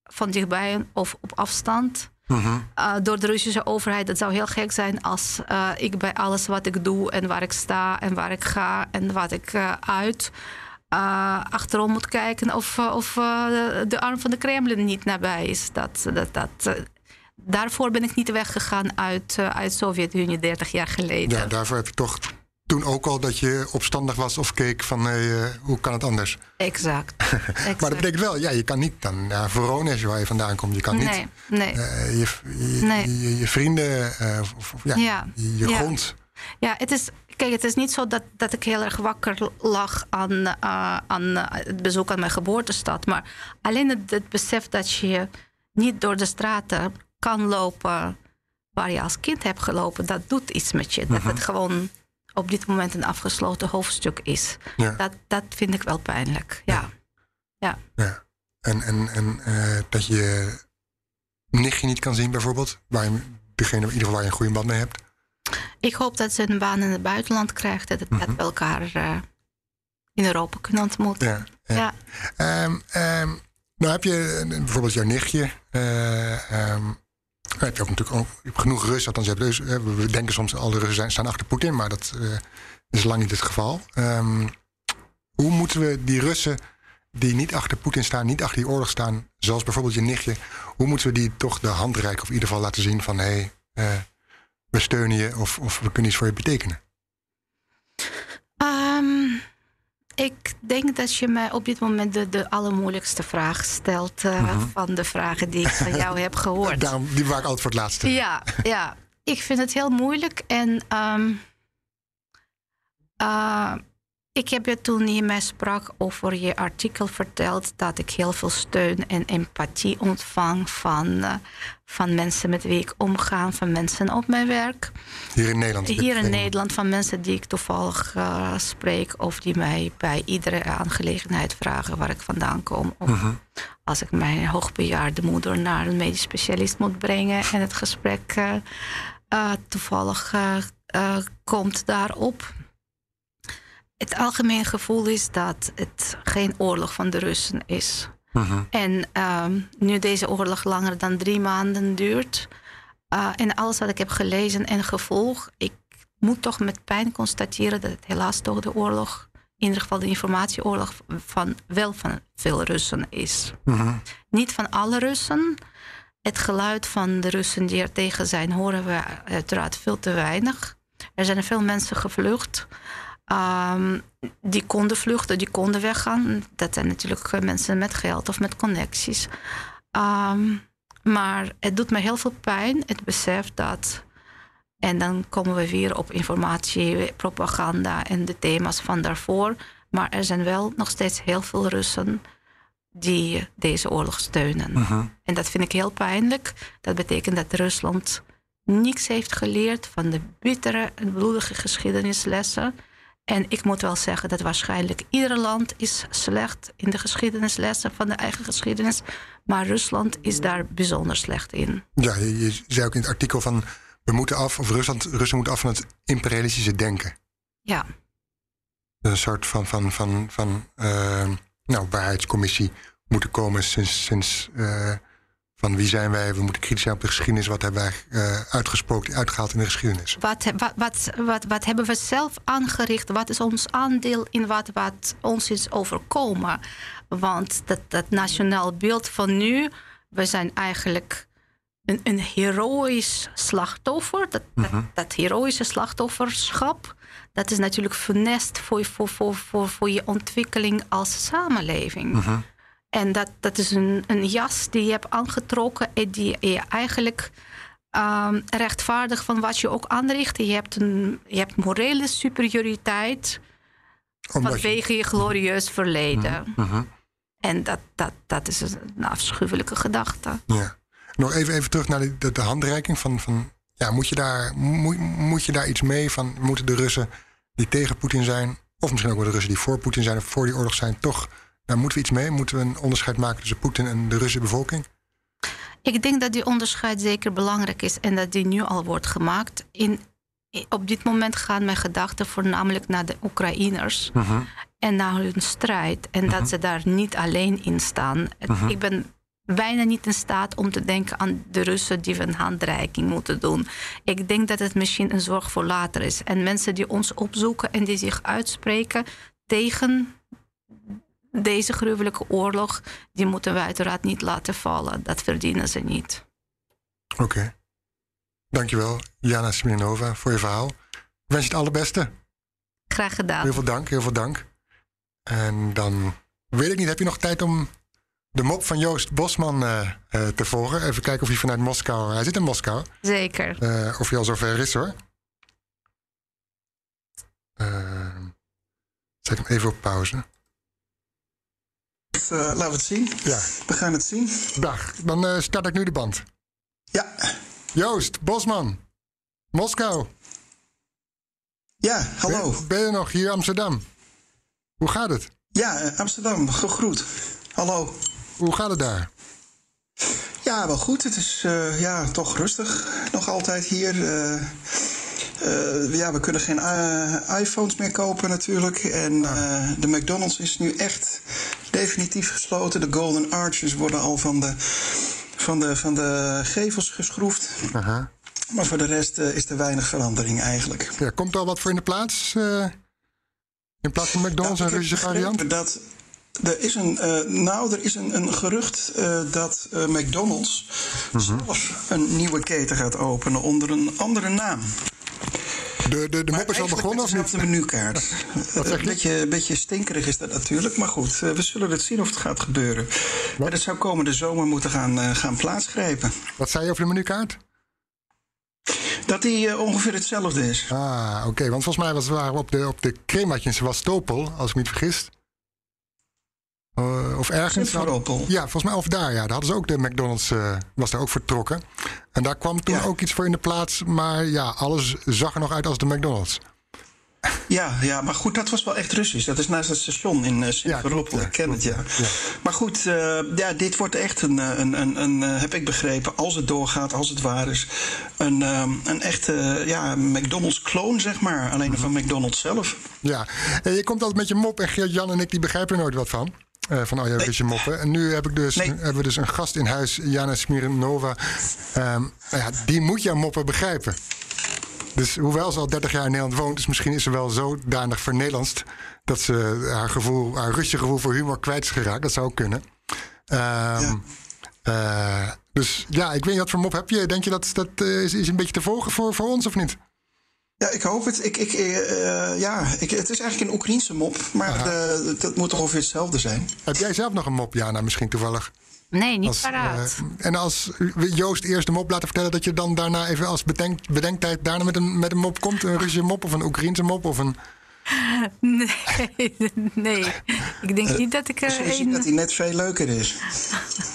van dichtbij of op afstand. Uh, door de Russische overheid. Het zou heel gek zijn als uh, ik bij alles wat ik doe en waar ik sta en waar ik ga en wat ik uh, uit. achterom moet kijken of, of de arm van de Kremlin niet nabij is. Dat, dat, dat, daarvoor ben ik niet weggegaan uit, uit Sovjet-Unie 30 jaar geleden. Ja, daarvoor heb je toch toen ook al dat je opstandig was of keek van uh, hoe kan het anders? Exact. exact. <laughs> maar dat betekent wel, ja, je kan niet dan naar Voronezh waar je vandaan komt. Je kan nee, niet nee. Uh, je, je, nee. je, je, vrienden uh, of, ja, ja. je, ja. grond. Ja, het is, kijk, het is niet zo dat, dat ik heel erg wakker lag aan, aan het bezoek aan mijn geboortestad. Maar alleen het, het besef dat je niet door de straten kan lopen waar je als kind hebt gelopen, dat doet iets met je. Dat Mhm. het gewoon op dit moment een afgesloten hoofdstuk is. Ja. Dat, dat vind ik wel pijnlijk. Ja. ja. Ja. En, en, en uh, dat je nichtje niet kan zien, bijvoorbeeld, waar je degene in ieder geval waar je een goede band mee hebt. Ik hoop dat ze een baan in het buitenland krijgt dat, Mhm. dat we elkaar uh, in Europa kunnen ontmoeten. Ja. ja. Um, um, nou heb je uh, bijvoorbeeld jouw nichtje. Uh, um, je ook natuurlijk ook, hebt genoeg Russen. Althans, je hebt we denken soms alle Russen zijn, staan achter Poetin, maar dat uh, is lang niet het geval. Um, hoe moeten we die Russen die niet achter Poetin staan, niet achter die oorlog staan, zoals bijvoorbeeld je nichtje, hoe moeten we die toch de hand reiken of in ieder geval laten zien van hé, hey, uh, we steunen je of, of we kunnen iets voor je betekenen? Um, ik denk dat je mij op dit moment de, de allermoeilijkste vraag stelt uh, mm -hmm. van de vragen die ik van <laughs> jou heb gehoord. Daarom, die waar ik altijd voor het laatste. Ja, ja, ik vind het heel moeilijk en um, uh, Ik heb je toen je mij sprak over je artikel verteld dat ik heel veel steun en empathie ontvang van, uh, van mensen met wie ik omga, van mensen op mijn werk. Hier in Nederland? Hier in Nederland, van mensen die ik toevallig uh, spreek of die mij bij iedere aangelegenheid vragen waar ik vandaan kom. Of uh-huh. als ik mijn hoogbejaarde moeder naar een medisch specialist moet brengen en het gesprek uh, toevallig komt daarop het algemeen gevoel is dat het geen oorlog van de Russen is. Uh-huh. En uh, nu deze oorlog langer dan drie maanden duurt. Uh, en alles wat ik heb gelezen en gevolgd, ik moet toch met pijn constateren dat het helaas toch de oorlog, in ieder geval de informatieoorlog, van wel van veel Russen is. Uh-huh. Niet van alle Russen. Het geluid van de Russen die er tegen zijn, horen we uiteraard veel te weinig. Er zijn veel mensen gevlucht. Um, die konden vluchten, die konden weggaan. Dat zijn natuurlijk mensen met geld of met connecties. Um, maar het doet me heel veel pijn, het besef dat. En dan komen we weer op informatie, propaganda en de thema's van daarvoor. Maar er zijn wel nog steeds heel veel Russen die deze oorlog steunen. En dat vind ik heel pijnlijk. Dat betekent dat Rusland niets heeft geleerd van de bittere en bloedige geschiedenislessen en ik moet wel zeggen dat waarschijnlijk ieder land is slecht in de geschiedenislessen van de eigen geschiedenis. Maar Rusland is daar bijzonder slecht in. Ja, je, zei ook in het artikel van we moeten af, of Rusland, Rusland moet af van het imperialistische denken. Ja. Een soort van, van, van, van uh, nou, waarheidscommissie moeten komen sinds, sinds uh, van wie zijn wij? We moeten kritisch zijn op de geschiedenis. Wat hebben wij uh, uitgesproken, uitgehaald in de geschiedenis? Wat, wat, wat, wat, wat hebben we zelf aangericht? Wat is ons aandeel in wat, wat ons is overkomen? Want dat, dat nationaal beeld van nu, we zijn eigenlijk een, een heroïsch slachtoffer. Dat, mhm. dat, heroïsche slachtofferschap, dat is natuurlijk funest voor, voor, voor, voor, voor je ontwikkeling als samenleving. Uh en dat, dat is een, een jas die je hebt aangetrokken en die je eigenlijk um, rechtvaardig van wat je ook aanricht. Je hebt, een, je hebt morele superioriteit Omdat vanwege je... je glorieus verleden. Uh En dat, dat, dat is een afschuwelijke gedachte. Ja. Nog even, even terug naar de, de, handreiking. Van, van, ja, moet, je daar, moet, moet je daar iets mee van? Moeten de Russen die tegen Poetin zijn, of misschien ook wel de Russen die voor Poetin zijn of voor die oorlog zijn, toch daar moeten we iets mee? Moeten we een onderscheid maken tussen Poetin en de Russische bevolking? Ik denk dat die onderscheid zeker belangrijk is en dat die nu al wordt gemaakt. In, op dit moment gaan mijn gedachten voornamelijk naar de Oekraïners uh-huh. en naar hun strijd. En dat uh-huh. ze daar niet alleen in staan. Uh-huh. Ik ben bijna niet in staat om te denken aan de Russen die we een handreiking moeten doen. Ik denk dat het misschien een zorg voor later is. En mensen die ons opzoeken en die zich uitspreken tegen deze gruwelijke oorlog, die moeten we uiteraard niet laten vallen. Dat verdienen ze niet. Oké. Dankjewel, Jana Smirnova, voor je verhaal. Ik wens je het allerbeste. Graag gedaan. Heel veel dank, heel veel dank. En dan weet ik niet, heb je nog tijd om de mop van Joost Bosman uh, uh, te volgen? Even kijken of hij vanuit Moskou... Hij zit in Moskou. Zeker. Uh, of hij al zover is, hoor. zet hem even op pauze. Uh, laten we het zien. Ja. We gaan het zien. Dag, dan uh, start ik nu de band. Ja. Joost, Bosman, Moskou. Ja, hallo. Ben, ben je nog hier Amsterdam? Hoe gaat het? Ja, eh, Amsterdam, gegroet. Hallo. Hoe gaat het daar? Ja, wel goed. Het is uh, ja, toch rustig nog altijd hier. Uh, uh, ja, we kunnen geen iPhones meer kopen natuurlijk. En de McDonald's is nu echt definitief gesloten. De Golden Arches worden al van de, van de, van de gevels geschroefd. Aha. Maar voor de rest is er weinig verandering eigenlijk. Ja, komt er al wat voor in de plaats? In plaats van McDonald's nou, en Russische variant? Dat, er is een, uh, nou, er is een, een gerucht dat McDonald's -huh. zelf een nieuwe keten gaat openen onder een andere naam. De, de, de mop is al begonnen of niet? de menukaart. <laughs> Een beetje, beetje stinkerig is dat natuurlijk. Maar goed, eh, we zullen het zien of het gaat gebeuren. Maar dat zou komende zomer moeten gaan, uh, gaan plaatsgrijpen. Wat zei je over de menukaart? Dat die ongeveer hetzelfde is. Ah, oké. Want volgens mij was, waren we op de, op de cremaatje in Sevastopol, als ik me niet vergis. Uh, of ergens. Simferopol. Ja, volgens mij of daar. Ja, daar hadden ze ook de McDonald's, uh, was daar ook vertrokken. En daar kwam toen ja. ook iets voor in de plaats. Maar ja, alles zag er nog uit als de McDonald's. Ja, ja, maar goed, dat was wel echt Russisch. Dat is naast het station in uh, Simferopol. Ja, ik ken het, ja. ja. Maar goed, uh, ja, dit wordt echt een, een, een, een, heb ik begrepen, als het doorgaat, als het waar is, een, een echte ja, McDonald's-kloon, zeg maar. Alleen mm -hmm. van McDonald's zelf. Ja, en je komt altijd met je mop en Geert-Jan en ik, die begrijpen er nooit wat van. Uh, van oh ja, nee. moppen. En nu heb ik dus, nee. hebben we dus een gast in huis, Jana Smirnova. Um, ja, die moet jouw moppen begrijpen. Dus hoewel ze al 30 jaar in Nederland woont, dus misschien is ze wel zodanig vernederlandst dat ze haar, gevoel, haar Russische gevoel voor humor kwijt is geraakt. Dat zou ook kunnen. Um, ja. Uh, dus ja, ik weet niet wat voor mop heb je. Denk je dat dat uh, is, is een beetje te volgen voor, voor ons of niet? Ja, ik hoop het. Ik, ik, uh, ja, ik, het is eigenlijk een Oekraïense mop, maar de, dat moet toch ongeveer hetzelfde zijn. Heb jij zelf nog een mop, Jana, misschien toevallig? Nee, niet als, paraat. Uh, en als Joost eerst de mop laten vertellen, dat je dan daarna even als bedenk, bedenktijd daarna met een, met een mop komt? Een Russische mop of een Oekraïense mop of een. <laughs> Nee, <laughs> nee. Ik denk niet dat ik er een... Een... dat hij net veel leuker is.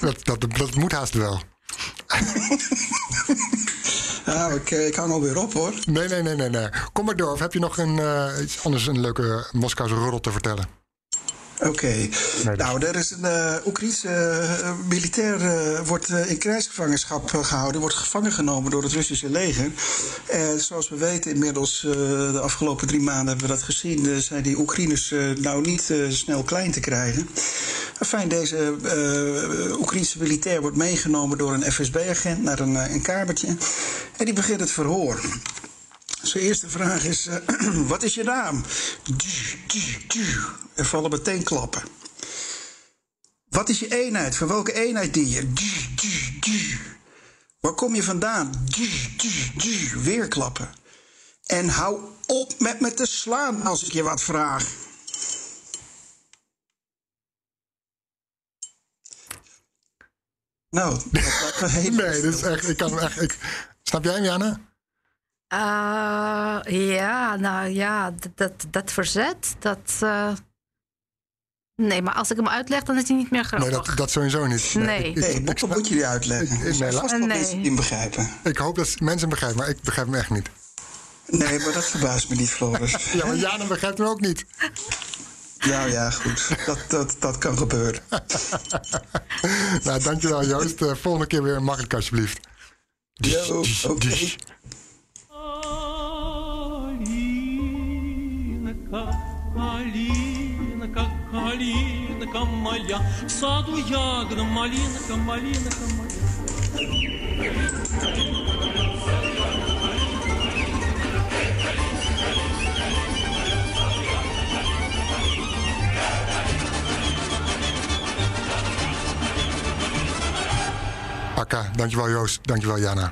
dat, dat, dat moet haast wel. Ja, <laughs> ik, ik hang alweer op hoor. Nee, nee, nee, nee, nee. Kom maar door. Of heb je nog een, uh, iets anders, een leuke Moskouse roddel te vertellen? Oké. Okay. Nee, nou, er is een uh, Oekraïense uh, militair uh, wordt in krijgsgevangenschap gehouden, wordt gevangen genomen door het Russische leger. zoals we weten, inmiddels de afgelopen drie maanden hebben we dat gezien, zijn die Oekraïners nou niet snel klein te krijgen. Enfin, deze Oekraïense militair wordt meegenomen door een FSB-agent naar een, een kamertje en die begint het verhoor. Zijn eerste vraag is: uh, <clears throat> wat is je naam? Er vallen meteen klappen. Wat is je eenheid? Van welke eenheid die je? Waar kom je vandaan? Weer klappen. En hou op met me te slaan als ik je wat vraag. Nou, dat me heel Nee, dat is echt. Ik kan echt. Ik, snap jij hem, Janne? Uh, ja, nou ja, dat, dat verzet, dat. Uh... Nee, maar als ik hem uitleg, dan is hij niet meer grappig. Nee, dat, dat sowieso niet. Nee, nee. nee ik, ik, moet je die uitleggen. Ik, ik, nee, vast nee. mensen die begrijpen. Ik hoop dat mensen begrijpen, maar ik begrijp hem echt niet. Nee, maar dat verbaast me niet, Floris. <laughs> ja, maar Jana begrijpt hem ook niet. Nou ja, goed. Dat, dat, dat kan gebeuren. <laughs> nou, dankjewel Joost. Volgende keer weer makkelijk alsjeblieft. Jo, oké. Okay. малинка моя, в саду ягода, малинка, малинка моя. Akka, dankjewel Joost, dankjewel Jana.